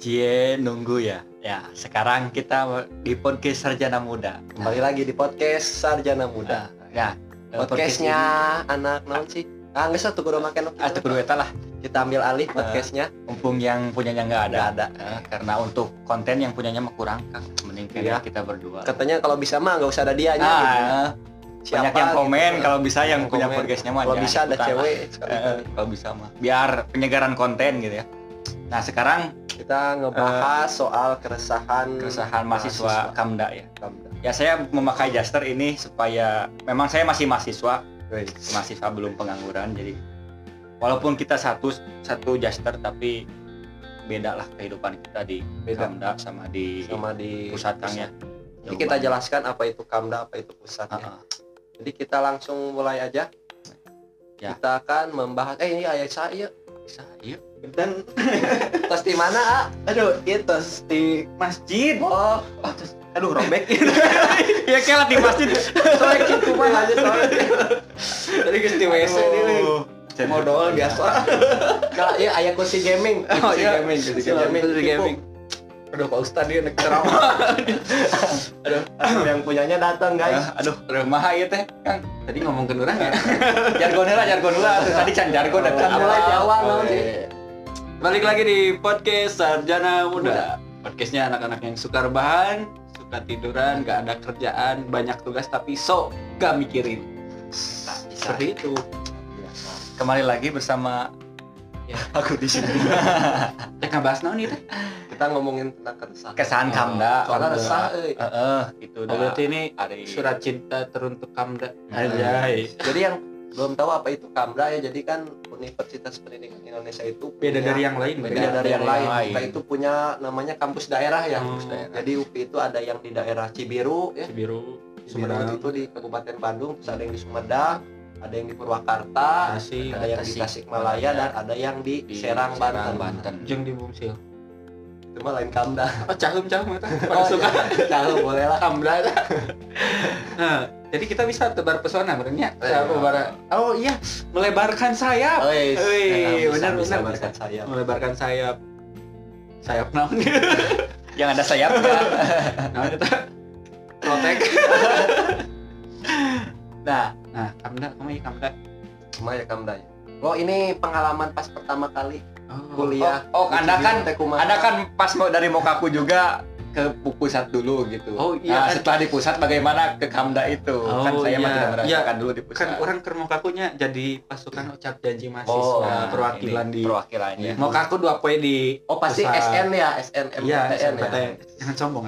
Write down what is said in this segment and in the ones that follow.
Cie nunggu ya. Ya, sekarang kita di podcast Sarjana Muda. Kembali lagi di podcast Sarjana Muda. Nah, ya, Podcastnya anak naon sih? Ah, nggak satu kudu nu atau kedua eta lah Kita ambil alih podcastnya. mumpung yang punyanya nggak ada. Ada. Eh, karena untuk konten yang punyanya mah kurang kan. Mending Iya. kita berdua. Katanya kalau bisa mah nggak usah ada dianya. Ah, gitu. eh, Siapa banyak yang komen gitu. kalau bisa yang Yang punya komen. podcastnya mah kalau bisa ada cewek Eh, sekali-kali. kalau bisa mah biar penyegaran konten gitu ya. Nah, sekarang Kita ngebahas soal keresahan keresahan mahasiswa Kamda ya. Kamda. Ya saya memakai Jaster ini supaya memang saya masih mahasiswa, Wih, mahasiswa belum pengangguran jadi walaupun kita satu satu Jaster tapi beda lah kehidupan kita di Beda. Kamda sama di sama di pusat Kang ya. Jadi kita jelaskan apa itu Kamda, apa itu pusatnya. Heeh. Jadi kita langsung mulai aja. Ya. Kita akan membahas eh ini ayat saya. Bisa, iya. dan Tos di mana, Ah? aduh itu di masjid Oh, aduh robek Ya kayak di masjid. soalnya gitu mah aja soalnya. tadi ke di WC ini modal biasa Kalau iya ayat kursi gaming. oh Kursi iya gaming, kursi gaming. kursi gaming aduh pak ustad dia nek ceramah Aduh, yang punyanya datang, guys. Ah, aduh, rumah ya teh, Kang. tadi ngomong ke orang ya Jargon lah, jargon lah. Tadi can jargon dan Oh, mulai di awal, Oh, naon sih? iya. balik lagi di podcast Sarjana Muda podcastnya anak-anak yang suka rebahan suka tiduran gak ada kerjaan banyak tugas tapi sok gak mikirin Bisa. seperti itu Kembali lagi bersama Ya. aku di sini. ya ngebahas naon teh Kita ngomongin tentang keresahan. Kesan Kamda. Soalnya resah, euy. Heeh, itu oh, berarti ini hari surat cinta teruntuk Kamda Hmm. Anjay Jadi yang belum tahu apa itu Kamda ya, jadi kan Universitas Pendidikan Indonesia itu beda punya- dari yang lain beda, beda dari yang lain. lain. Kita itu punya namanya kampus daerah ya. Kampus daerah. Jadi UPI itu ada yang di daerah Cibiru ya. Cibiru Cibiru Sumedang itu di Kabupaten Bandung, terus ada yang di Sumedang, ada yang di Purwakarta, Tasik ada yang di Tasik, Tasikmalaya dan ada yang di, di Serang, Banten. Banten. jeung di Bumsil Itu mah lain Kamda. apa cahum cahum eta Oh, suka Tahu boleh lah. Kamda nah jadi kita bisa tebar pesona benernya Iya. oh iya melebarkan sayap Oh, iya. Wih, Bisa- benar, bisa benar, balikan saya. melebarkan sayap sayap naon Yang ada sayapnya. naon eta protek nah, nah Kamda kamu ya Kamda Cuma ya Kamda ya. Oh ini pengalaman pas pertama kali oh, kuliah. Oh, oh, di Anda kan- ada kan pas mau dari Mokaku juga ke pusat dulu gitu. Oh, Nah, iya, kan. setelah di pusat bagaimana ke Kamda itu? kan Oh, saya mah iya. tidak merasakan dulu di pusat. kan orang ke kakunya jadi pasukan ucap janji Oh, mahasiswa Nah, perwakilan ini di perwakilannya. mau kaku dua poin di Oh pasti pusat. SN ya, SN Iya, MPTN ya. SNPTN. Jangan sombong.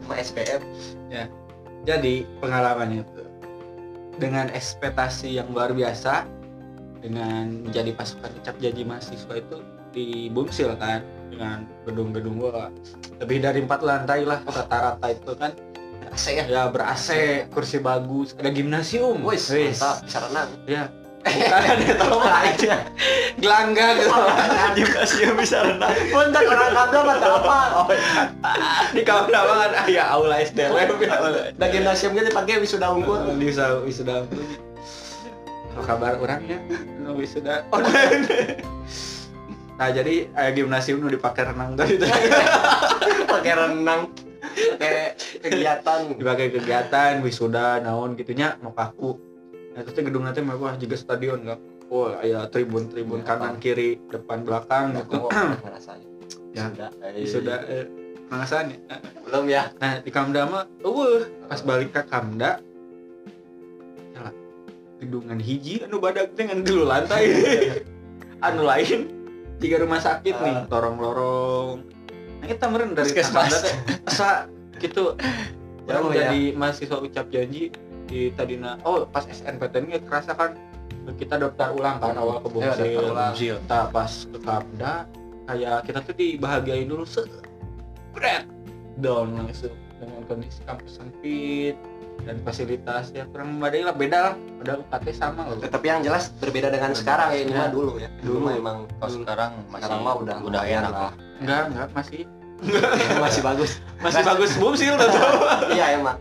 Cuma SPM. Jadi pengalamannya itu dengan ekspektasi yang luar biasa dengan menjadi pasukan ucap janji mahasiswa itu di Bumsil kan dengan gedung-gedung gua. Lebih dari empat lantai lah rata-rata itu kan. AC ya. ya ber AC kursi bagus ada gimnasium. Wis, mantap, bisa renang. ya bukan ada aja gelanggang gitu Gimnasium bisa renang. Punten orang Kamda mah apa. Oh, iya. di kamar banget ah ya aula SDM Da gimnasium ge dipakai wisuda unggul. bisa wisuda apa kabar orangnya nu wisuda nah jadi aya gimnasium nu dipakai renang tadi Pakai renang. Pakai kegiatan. dipakai kegiatan wisuda naon gitunya mau kaku nah terus teh gedung nanti mewah juga stadion kan oh aya tribun tribun Ya, kanan kiri depan belakang gitu Oh, ngerasain. Ya. Wisuda eh, ngerasain ya Belum ya. Nah di Kamda mah, uh, pas balik ke Kamda, ya, gedungan hiji anu badak dengan dulu lantai, anu lain tiga rumah sakit nih, Ah. lorong-lorong. Nah kita meren dari. Kamda teh, asa gitu. Jauh Orang ya. jadi mahasiswa ucap janji di tadina, oh pas SNPTN kerasa kan kita daftar ulang kan awal ke Ya, Bumsil. ulang. Bumsil. Kita pas ke Kamda, kayak kita tuh dibahagiain dulu se Bret. down langsung dengan kondisi kampus sempit dan fasilitas ya kurang memadai lah beda lah padahal UKT sama loh Tapi yang jelas berbeda dengan sekarang ya ini Ya. mah dulu ya. Dulu Dulu. emang Kalau sekarang masih sekarang mah udah udah enak lah. enggak enggak masih masih bagus. masih bagus bumsil tuh Iya emang.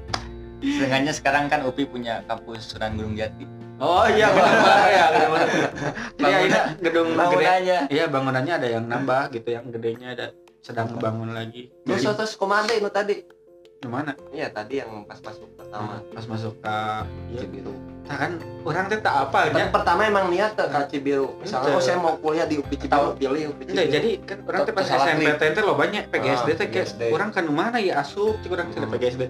Sedangkannya sekarang kan UPI punya kampus Sunan Gunung Jati. Oh iya, Bang. ya. Iya, ini gedung gede. bangunannya Iya, bangunannya ada yang nambah gitu, yang gedenya ada sedang bangun lagi. terus Jadi, terus komanda itu tadi gimana? iya tadi yang pas masuk pertama Pas masuk ke ya, Cibiru nah kan orang teh tak apa aja. pertama emang niat ke Cibiru misalnya oh saya mau kuliah di UPI Cibiru pilih UPI Cibiru jadi kan orang teh pas SMP teh lo banyak PGSD Ah, teh kayak PGSD. orang kan mana ya asup cik orang Hmm. PGSD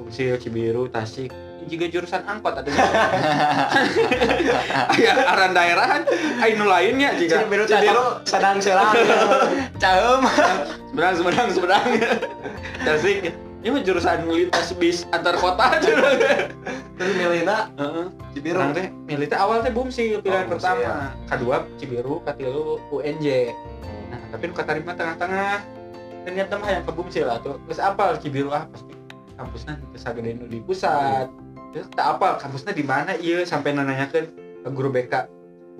Bungsil, Cibiru, Tasik. Juga jurusan angkot ada ya aran daerahan ainu lainnya jika Cibiru Cibiru. Sedang serang. Cahem. Seberang seberang seberang Tasik. Ini mah jurusan lintas bis antar kota aja. Terus milihna Heeh. Cibiru. Orang teh milih teh awal teh Bumsil pilihan Oh, pertama, kedua Cibiru, katilu UNJ. Nah, tapi nu katarima tengah-tengah. Ternyata mah yang ke Bumsil lah tuh. Terus apa Cibiru ah pasti kampusnya bisa gede nu di pusat. Terus tak apa kampusnya di mana iya sampai nanyakeun ke guru BK.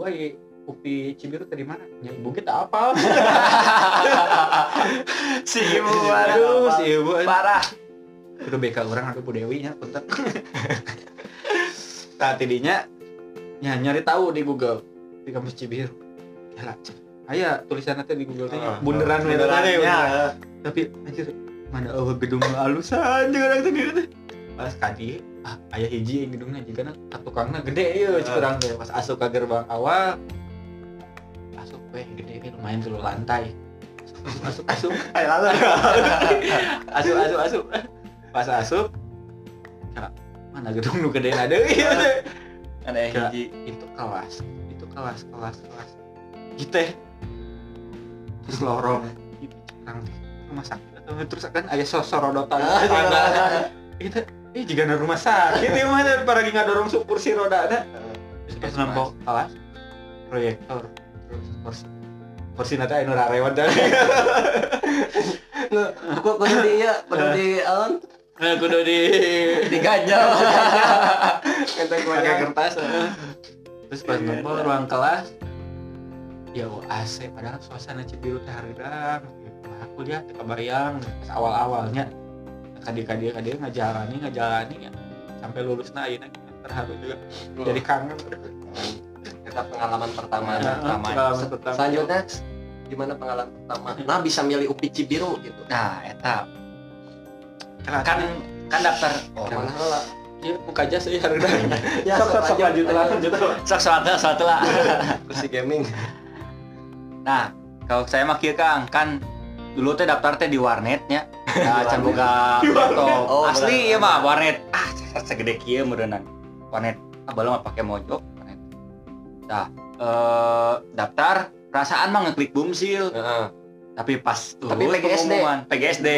Woi, UPI Cibiru tadi mana? Ya ibu kita apa? si ibu Aduh, si ibu. parah Guru BK orang aduh Bu Dewi nya punten. Nah, tidinya ya, nyari tahu di Google di kampus Cibiru. Ya lah, aya tulisannya teh di Google teh Ah, bunderan beneran, teh, ya. Tapi anjir mana eueuh gedung alusan jeung orang teh dieu teh. Pas kadi ah aya hiji yang gedungnya jigana tukangna gede ieu Ah. cik urang teh pas asup ka gerbang awal asup weh gede we lumayan tilu lantai. Asup asup. Ayo lalu asup asup asup. Pas asup ya, mana gedung nu gede ada iya ada yang Ya. hiji. itu kelas itu kelas kelas kelas gitu terus lorong. Itu orang rumah sakit atau terus kan ada sosorodotan ada itu ini juga ada rumah sakit ya mah para lagi ngadorong su- kursi roda ada? Terus pas nampok kelas proyektor. Terus kursi kursi nanti anu rarewat dah. Kok kudu di iya kudu di on nah kudu di diganjel kita pakai goyang kertas. Eh. terus pas nampok ruang kelas. Ya AC padahal suasana Cibiru teh hareudang aku lihat teh kebayang pas awal-awalnya kadir-kadir kadir ngajalani ngajalani ya. Sampai lulus nah ayeuna terharu juga. Jadi kangen. Kita pengalaman pertama Nah, pertama. pengalaman pertama. selanjutnya gimana pengalaman pertama? Nah bisa milih UPI Cibiru gitu. Nah eta kan kan kan daftar. Oh, mana lah. Ya muka aja sih hareudang ya sok sok sok lanjut lah lanjut lah. Sok suatu suatu lah. Kursi gaming. Nah kalau saya mah kang kan dulu teh daftar teh di warnetnya nah can boga laptop Oh, asli ya mah warnet. Ah segede kieu meureunnan warnet ah mah pakai mojok warnet. Nah eh, daftar perasaan mah ngeklik bumsil. Heeh. tapi pas Tapi PGSD. pengumuman. PGSD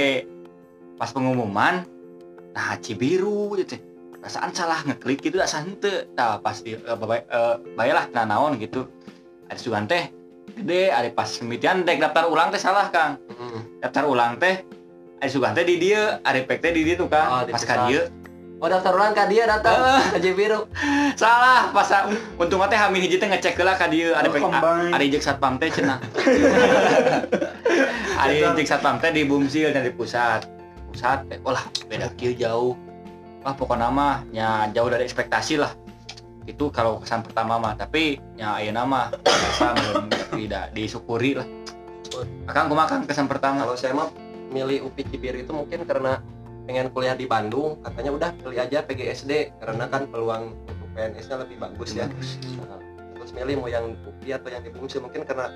pas pengumuman nah Cibiru gitu perasaan salah ngeklik gitu dah sante nah pas di uh, eh, bayalah nah naon gitu. Ada sugan teh gede ada pas pemitian dek daftar ulang teh salah kang. Mm. daftar ulang teh ada sugan teh di dia ada pek teh di dia tuh Oh, kang di pas pusat. ka dia. Oh daftar ulang ka dia datang ke Cibiru salah pas untung teh hamin hiji teh ngecek lah ka dia. Ada Oh, pek ada ijek satpam teh cenah. Ada ijek satpam teh di bumsil dan di pusat. Pusat teh olah beda kieu jauh. Wah pokoknya mah nya jauh dari ekspektasi lah itu kalau kesan pertama mah tapi nya ayeuna mah biasa belum tidak disyukuri lah. Akang kumaha kang kesan pertama. Kalau saya mah milih UPI Cibiru itu mungkin karena pengen kuliah di Bandung katanya udah pilih aja PGSD karena kan peluang untuk PNS-nya lebih bagus ya. Nah, terus milih mau yang UPI atau yang di Bungsil mungkin karena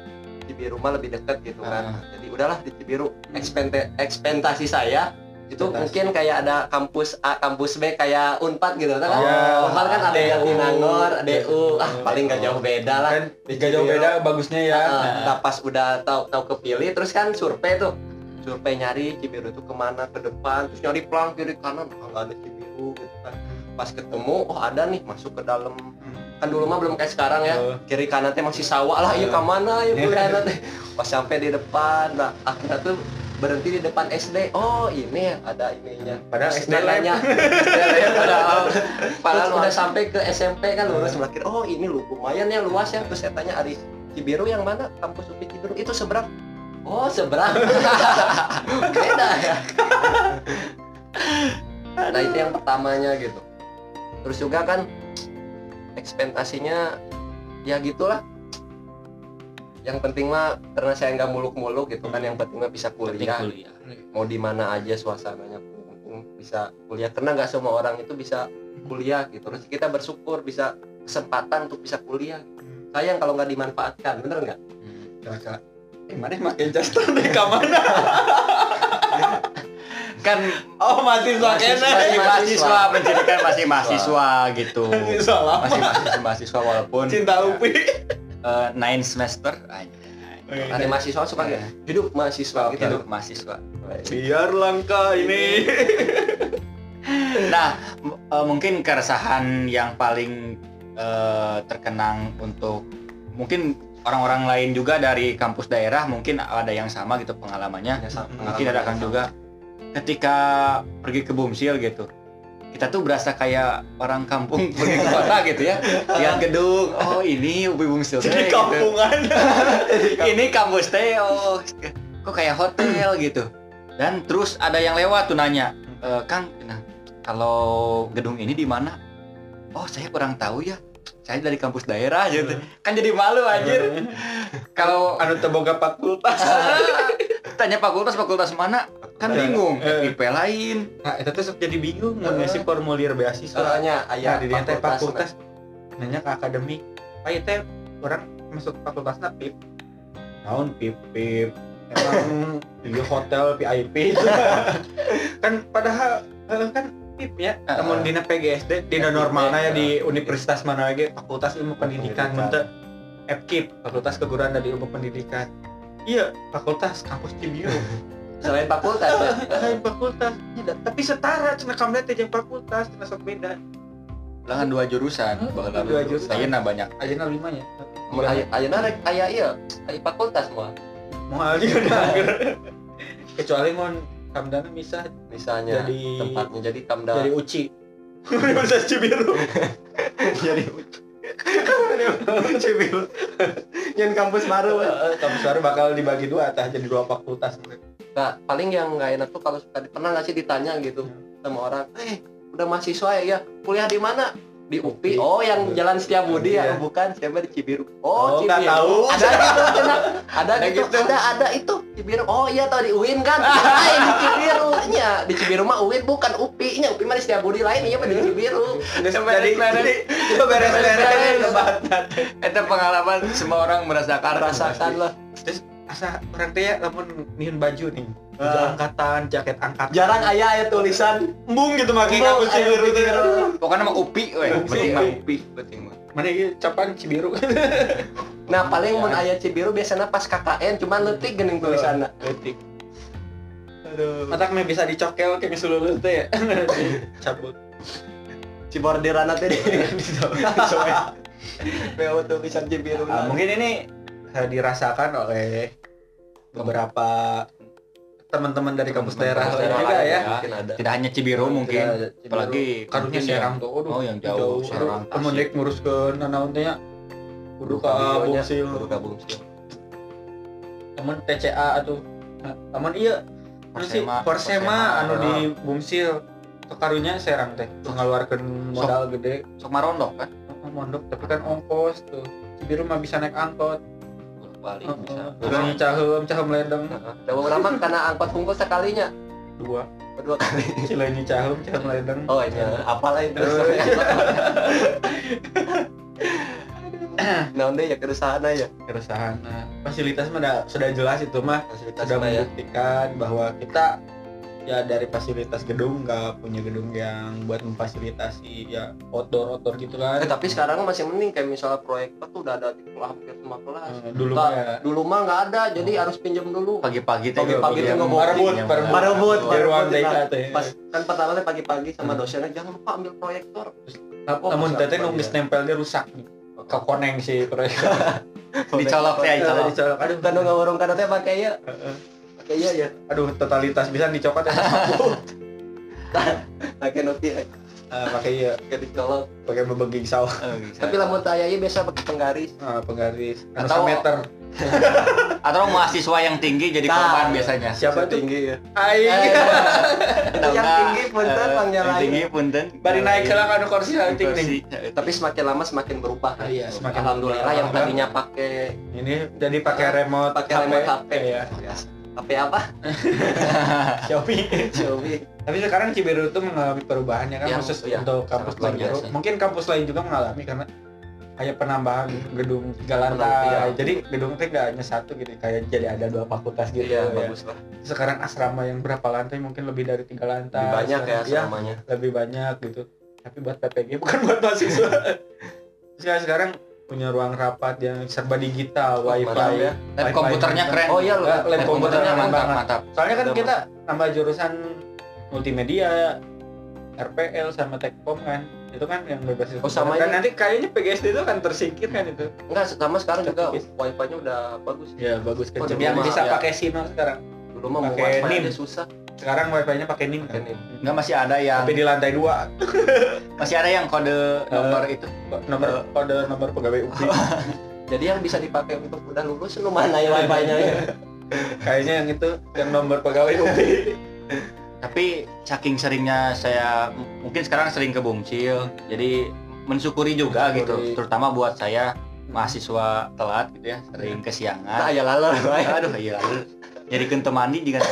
Cibiru mah lebih dekat gitu kan. Ah. jadi udahlah di Cibiru Ekspente, ekspektasi saya itu Ekspektasi. mungkin kayak ada kampus A kampus B kayak Unpad gitu kan? Oh. Unpad kan ada yang di Nangor DU. Ah paling gak jauh beda lah. Kan gak jauh beda bagusnya ya. Ah, nah, pas udah tahu tahu kepilih terus kan survei tuh. Survei nyari Cibiru itu ke mana ke depan terus nyari pelang kiri kanan. Nggak ada Cibiru gitu kan. Pas ketemu oh ada nih masuk ke dalam. Kan dulu mah belum kayak sekarang ya. Oh. kiri kanan teh masih sawah lah. Iya Oh. ke mana ya kiri kanan teh pas sampai di depan. Nah akhirnya tuh berhenti di depan SD oh ini ada ininya. Padahal SD nanya, lab, padahal Padahal udah sampai ke SMP kan lurus melakir oh ini lu lumayan ya luas ya. Terus saya tanya Ari Cibiru yang mana? Kampus UPI Cibiru. Itu seberang. Oh seberang. Beda ya. Nah itu yang pertamanya gitu. Terus juga kan ekspektasinya ya gitulah yang penting mah karena saya nggak muluk-muluk gitu kan yang penting mah bisa kuliah kuliah. mau di mana aja suasananya bisa kuliah karena nggak semua orang itu bisa kuliah gitu terus kita bersyukur bisa kesempatan untuk bisa kuliah sayang kalau nggak dimanfaatkan bener nggak Hmm. Kira-kira, eh mana makin Chester deh mana? kan Oh mahasiswa masih kena. masih mahasiswa. mahasiswa pendidikan masih mahasiswa gitu Salah. masih mahasiswa mahasiswa walaupun Cinta Upi. Eh, nine semester. Aja ada mahasiswa suka nggak? Hidup mahasiswa gitu. hidup mahasiswa. Biar langka ini. nah eh, mungkin keresahan yang paling eh, terkenang untuk mungkin orang-orang lain juga dari kampus daerah mungkin ada yang sama gitu pengalamannya. Ya, sama- mungkin ada kan juga ketika pergi ke Bumsil gitu kita tuh berasa kayak orang kampung pergi ke kota gitu ya. Lihat gedung oh ini Upi Bumsil teh, Jadi gitu. kampungan. ini kampus teh oh kok kayak hotel gitu. Dan terus ada yang lewat tuh nanya "E, Kang nah, kalau gedung ini di mana? Oh saya kurang tahu ya. Saya dari kampus daerah gitu. Kan jadi malu anjir. Kalau Anu teboga fakultas. tanya fakultas fakultas mana kan bingung eh. FIP lain Nah, itu tuh jadi bingung mau Eh. ngisi formulir beasiswa. soalnya Nah, ayah di teh fakultas nanya ke akademik. Pak itu teh orang masuk fakultasnya PIP. Tahun PIP PIP. Emang di hotel VIP itu. kan padahal eh, kan PIP ya. Namun dina PGSD, dina PIP, normalnya ya di universitas mana lagi Fakultas Ilmu Pendidikan Pendidikan. mente FKIP, Fakultas Keguruan dan Ilmu Pendidikan. Iya, fakultas kampus Cibiru. selain fakultas ya. Lain fakultas. Tidak, tapi setara cenah kamna teh jeung fakultas, cenah sok beda. Ulangan dua jurusan Hmm, baheula dua jurusan. Ayeuna banyak Ayeuna lima ya. Mun aya ayeuna rek aya ieu aya fakultas mah Moal juga dah. Kecuali mun kamdana bisa misalnya Jadi- tempatnya jadi kamda jadi uci. Universitas Cibiru. jadi Cibiru. Yang kampus baru. Kampus baru bakal dibagi dua tah jadi dua fakultas. nah paling yang nggak enak tuh kalau suka pernah nggak sih ditanya gitu sama orang eh udah mahasiswa ya? Ya kuliah di mana di UPI. Oh yang jalan Setiabudi ya? Iya. bukan. Siapa di Cibiru Oh, oh, Cibiru tahu. ada gitu cenah. ada Ada gitu. gitu. ada ada itu. Cibiru oh iya tau di UIN kan? Ah di Cibiru nya di Cibiru mah UIN bukan UPI nya UPI mah di Setiabudi lain. Iya mah di Cibiru Jadi jadi itu beres-beres lebat. itu pengalaman semua orang merasakan rasakan lah. Terus asa orang teh ya lamun niun baju nih. Baju Ah. angkatan, jaket angkatan. jarang aya aya tulisan embung gitu kampus aya Cibiru pokoknya mah UPI weh Upi. penting mah UPI penting mah Mana ieu capan Cibiru. Nah paling mun aya Cibiru biasanya pas KKN cuman leutik geuning tulisanna. Letik. Aduh. Matak mah bisa dicokel kayak misalnya lulus teh ya. Cabut. Cibordirana teh di. PO tulisan Cibiru. Nah, mungkin ini eh, dirasakan oleh beberapa teman-teman dari kampus daerah juga ya. ya. Mungkin ada. tidak hanya Cibiru mungkin Tidak, Cibiru. apalagi karunya mungkin Serang tuh. Aduh, oh yang jauh, Serang, Temen Tasik. dek ngurus ke nanaon teh nya. Kudu ka Kabionya, Bungsil. Kudu ka Bungsil. Temen TCA. Nah, Temen iya Forsema Forsema, anu ah. di Bungsil. Karunya Serang teh mengeluarkan modal gede sok marondok kan mondok tapi kan ongkos tuh Cibiru mah bisa naik angkot Balik Heeh. bisa Cileunyi caheum caheum ledeng. Da beberapa karena angkot hungkul sekalinya. dua Kedua kali. Cileunyi caheum caheum ledeng Oh iya, apalah itu. Nah, deh ya keresahan ya. keresahan nah, fasilitas mah dah- sudah jelas itu mah sudah ya. membuktikan bahwa kita ya dari fasilitas gedung nggak punya gedung yang buat memfasilitasi ya outdoor outdoor gitu kan. Eh, tapi sekarang masih mending kayak misalnya proyektor tuh udah ada di kelas hampir semua kelas. Eh, dulu mah ya. dulu mah nggak ada, jadi harus pinjam dulu. pagi-pagi teh Pagi-pagi tuh mau- Parebut, di ruang TK Pas kan pertama teh pagi-pagi sama dosennya jangan lupa ambil proyektor. Namun teteh ya? nempelnya rusak. Ke koneng si proyek dicolok teh dicolok. dicolok. Aduh. Kan nggak warung kan teh pakai ya, Pakai ya aduh totalitas. Bisa dicopot ya? Pakai noti, Eh, pakai iya. Pakai dicolok. pakai bebeging sawah Eh, bisa. Tapi lamun taya ieu biasa pakai penggaris. Ah, penggaris. Anu Atau- meter atau mahasiswa yang tinggi jadi Nah. korban biasanya. Siapa tuh? tinggi ya. Aing. Itu yang Enggak, tinggi punten eh, panggil yang tinggi punten. Bari naik ke lah kan kursi tinggi nih. tapi semakin lama semakin berubah. Kan Iya, semakin alhamdulillah yang tadinya pakai Ini jadi pakai remote pakai remote HP. Iya. Ya. HP apa Xiaomi. Xiaomi Tapi sekarang Cibiru itu mengalami perubahan ya kan Yang- khusus iya, untuk kampus biasa. Mungkin kampus lain juga mengalami karena kayak penambahan gedung tiga lantai. iya. Jadi gedung itu nggak hanya satu gitu, kayak jadi ada dua fakultas gitu. iya ya. bagus lah Sekarang asrama yang berapa lantai mungkin lebih dari tiga lantai. lebih banyak ya Iya, selamanya lebih banyak gitu. Tapi buat PPG bukan buat mahasiswa. Sekarang sekarang punya ruang rapat yang serba digital, wifi. mantap ya. lab komputernya keren oh iya loh Lab lab komputernya mantap banget. mantap Soalnya kan Udah kita nambah jurusan multimedia, RPL sama Tekkom kan. Itu kan yang berbasis Oh, sama ini. nanti kayaknya PGSD itu kan tersingkir kan itu. enggak sama sekarang juga wifi-nya udah bagus Ya bagus Oh, kenceng. dulu yang bisa ya. pakai Sino sekarang. dulu mah mau Pakai wifi NIM. susah Sekarang wifi-nya pakai NIM kan. Nggak masih ada yang Tapi di lantai dua. Masih ada yang kode nomor itu. nomor kode nomor pegawai UPI. jadi yang bisa dipakai untuk udah lulus lu mana ya wifi-nya ya? Kayaknya yang itu yang nomor pegawai UPI. tapi saking seringnya saya mungkin sekarang sering ke Bumsil jadi mensyukuri juga Mensyukuri. gitu. Terutama buat saya mahasiswa telat gitu ya sering nah kesiangan. Ya lalu aduh iya jadi kente mandi juga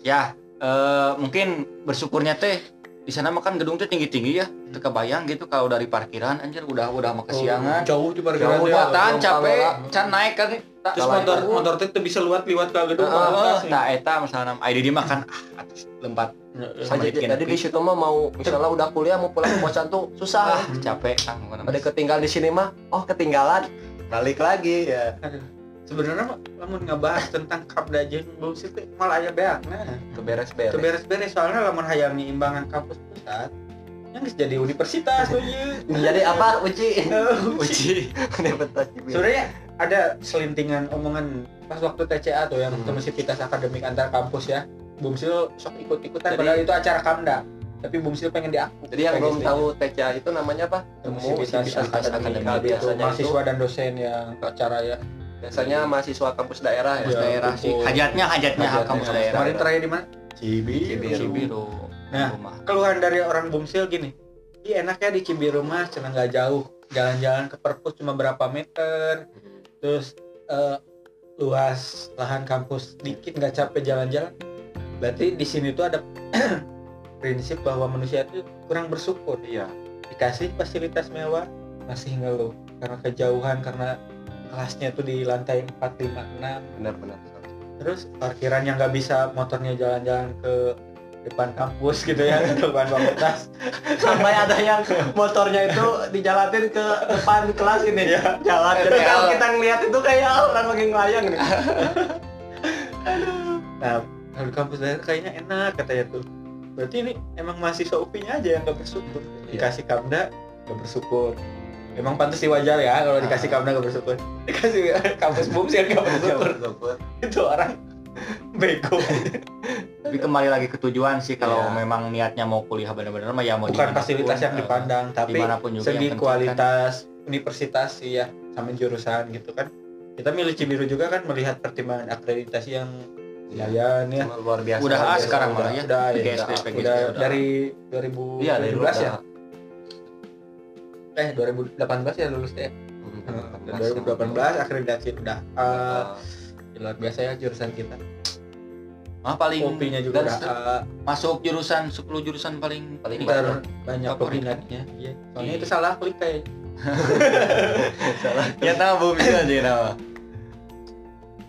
ya eh, mungkin bersyukurnya teh di sana mah kan gedung teh tinggi tinggi ya itu kebayang gitu kalau dari parkiran anjir udah udah mau kesiangan. Jauh di Jauh, parkiran. ya. Buatan gampang capek. can naik kan Terus motor itu- motor teh tuh bisa luat liwat ke gedung nih. nah eta misalnya ID dia makan ah atus lempat. Sama jadi, bikin jadi di situ mah mau misalnya udah kuliah mau pulang ke kosan tuh susah. Ah capek kan ada ketinggalan di sini mah oh ketinggalan. Balik lagi ya. Sebenarnya lamun ngebahas tentang kapda jeung bullshit teh malah aya beakna. keberes-beres Itu beres-beres soalnya lamun hayang nyiimbangan kampus pusat yang jadi universitas ieu. jadi apa uci uji Universitas. Sebenarnya ada selintingan omongan pas waktu TCA tuh yang Hmm. Komisivitas Akademik antar kampus ya. Bumsil sok ikut-ikutan padahal itu acara Kamda. Tapi Bumsil pengen diaku. jadi yang belum tahu TCA itu namanya apa Komisivitas Akademik itu biasanya itu mahasiswa dan dosen yang acara ya. Biasanya mahasiswa kampus daerah ya Iya. daerah sih hajatnya hajatnya Hajatnya. kampus daerah Kemarin terakhir di mana? Cibiru. Cibiru. Cibiru Nah. rumah keluhan dari orang Bumsil gini Ih enaknya di Cibiru mah cuma nggak jauh jalan-jalan ke perpus cuma berapa meter terus eh, luas lahan kampus dikit nggak capek jalan-jalan berarti di sini tuh ada prinsip bahwa manusia itu kurang bersyukur iya dikasih fasilitas mewah masih ngeluh karena kejauhan karena kelasnya tuh di lantai 4, 5, 6 benar-benar terus parkiran yang nggak bisa motornya jalan-jalan ke depan kampus gitu ya ke depan fakultas sampai ada yang motornya itu dijalanin ke depan kelas ini. Iya. jalan. Jadi kalau kita ngeliat itu kayak orang lagi ngelayang nih. Nah kalau kampus daerah kayaknya enak katanya tuh. Berarti ini emang mahasiswa UPI-nya aja yang gak bersyukur. Iya. dikasih kamda gak bersyukur emang pantas wajar ya kalau dikasih Ah. kamda gak bersyukur dikasih kampus bumsil gak bersyukur itu orang bego tapi kembali lagi ke tujuan sih kalau Iya. memang niatnya mau kuliah benar-benar mah ya mau bukan fasilitas yang eh, dipandang tapi juga segi yang penting kan kualitas universitas sih ya sama jurusan gitu kan kita milih Cibiru juga kan melihat pertimbangan akreditasi yang lumayan ya Sama luar biasa udah A sekarang malah ya udah, ya, PGSD, udah, PGSD, udah udah. dari iya dari 2017 ya eh 2018 ya lulus deh Hmm, 2018 akreditasi udah. Ah, uh, luar biasa ya jurusan kita. Ah paling kopinya juga dan udah. A, masuk jurusan 10 jurusan paling Paling ter banyak. peminatnya. Iya. Soalnya Iya. itu salah klik kayak. Ya tahu belum bisa sih nama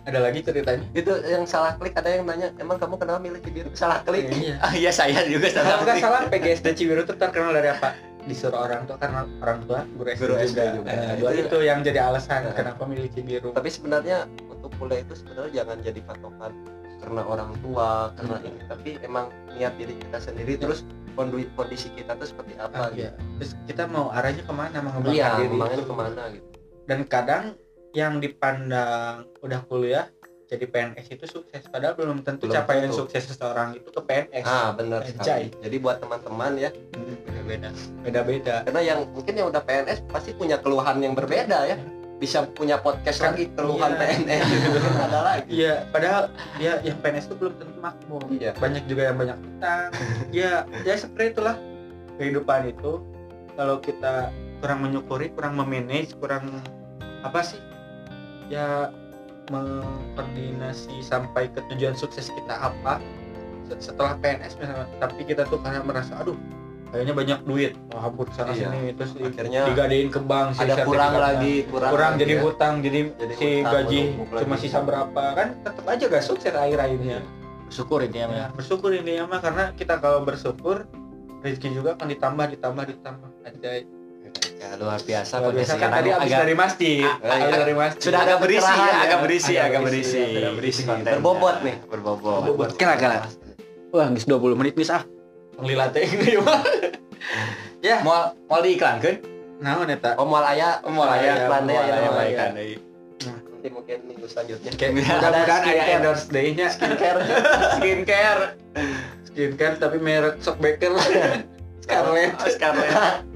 ada lagi ceritanya? Itu yang salah klik ada yang nanya emang kamu kenapa milih Cibiru? Salah klik. Iya. Ah iya saya juga kalau salah nggak salah PGSD Cibiru itu terkenal dari apa disuruh orang tua karena orang tua guru SD Guru juga, juga. Nah, Itu dua ya. itu yang jadi alasan Nah. kenapa milih Cibiru tapi sebenarnya untuk kuliah itu sebenarnya jangan jadi patokan karena orang tua karena Hmm. ini tapi emang niat diri kita sendiri terus kondisi kita tuh seperti Ah, apa iya. terus kita mau arahnya ke mana mengembangkan iya diri itu. ke mana gitu dan kadang yang dipandang udah kuliah jadi PNS itu sukses padahal belum tentu Belum capaian tentu. sukses seseorang itu ke PNS ah benar sekali jadi buat teman-teman ya beda-beda beda-beda karena yang mungkin yang udah PNS pasti punya keluhan yang berbeda ya bisa punya podcast Kan, lagi keluhan iya. PNS ada lagi Iya, padahal dia yang PNS itu belum tentu makmur. Iya. Banyak juga yang banyak utang. ya, ya seperti itulah kehidupan itu. Kalau kita kurang menyukuri, kurang memanage, kurang apa sih? Ya mengkoordinasi sampai ke tujuan sukses kita apa se- setelah PNS misalnya. Tapi kita tuh karena merasa aduh kayaknya banyak duit wah habur sana Iya. sini terus Akhirnya digadein ke bank si ada kurang lagi kurang, kurang, lagi jadi ya. hutang jadi, Jadi si hutang, gaji cuma lagi. sisa berapa kan tetap aja gak sukses akhir akhirnya Syukur ini ya, ya, bersyukur ini ya mah karena kita kalau bersyukur rezeki juga akan ditambah ditambah ditambah. Aja ya, luar biasa Luar biasa kan sekarang tadi habis agak dari masjid Ah, agak- dari masjid sudah agak berisi ya, ya. agak berisi, Agak agak berisi, sudah berisi kontennya. Berbobot nih. berbobot. Berbobot. Kira kira. Wah, geus 20 menit nih ah. penglila teh ini mah ya Mau mau diiklankeun? naon eta oh moal aya Mau aya, iklan deh, mau ya, aya, aya. nanti mungkin minggu selanjutnya mudah-mudahan aya endorse day-nya skincare Skincare. skincare tapi merek sok baker Scarlett Oh, Scarlett.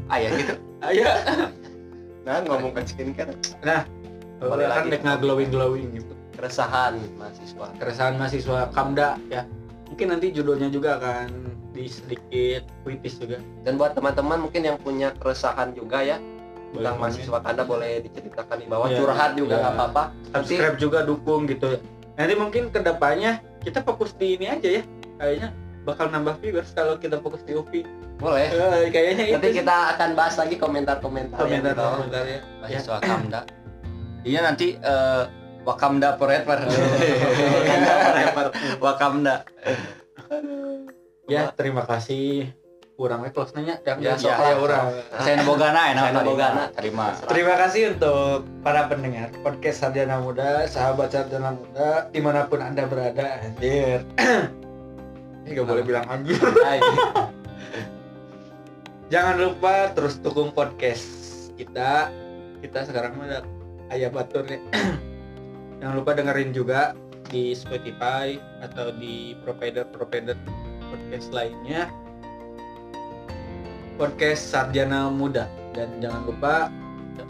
Ah ya gitu. Ayo. Nah ngomongkan skincare Boleh kan dek glowing glowing gitu. Keresahan mahasiswa. Keresahan mahasiswa Kamda ya. Mungkin nanti judulnya juga akan di sedikit puitis juga. Dan buat teman-teman mungkin yang punya keresahan juga ya Boleh tentang komen. mahasiswa Kanda boleh diceritakan di bawah. Iya, curhat juga iya. nggak apa-apa. Nanti subscribe juga dukung gitu. Nanti mungkin ke depannya kita fokus di ini aja ya. Kayaknya bakal nambah viewers kalau kita fokus di UPI boleh Eh, kayaknya nanti itu kita akan bahas lagi komentar-komentar komentar komentar ya Mahasiswa Kamda. Iya nanti eh, Wakamda forever. Wakanda forever. Wakamda. ya terima kasih kurang close nanya yang Ya, ya, ya orang Saya bogana enak Saya bogana. Terima. Terima kasih untuk para pendengar podcast Sarjana Muda, sahabat Sarjana Muda, di mana pun anda berada, anjir. Ini gak boleh bilang. Hai. Jangan lupa terus dukung podcast kita. Kita sekarang ada ayah batur nih. Jangan lupa dengerin juga di Spotify atau di provider-provider podcast lainnya. Podcast Sarjana Muda dan jangan lupa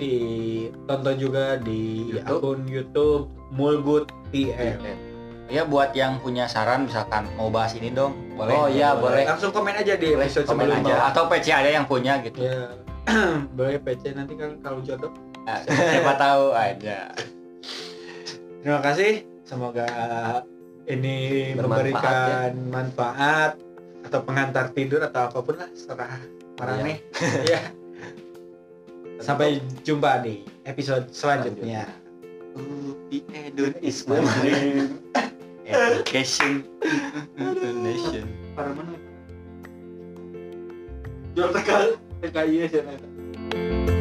ditonton juga di YouTube. akun YouTube Mulgut TM. Ya buat yang punya saran misalkan mau bahas ini dong, boleh. Oh, iya, boleh. Langsung komen aja di Boleh, episode komen sebelumnya. aja. Atau PC ada yang punya gitu. Ya, boleh PC nanti kan kalau jodoh. Nah, siapa tahu aja. Terima kasih. Semoga ini Bermanfaat, memberikan manfaat atau pengantar tidur atau apa pun lah serah marane. ya. Sampai jumpa di episode selanjutnya. Edun is my. Education, donation. Para mana? Jual tegal, TKI sih.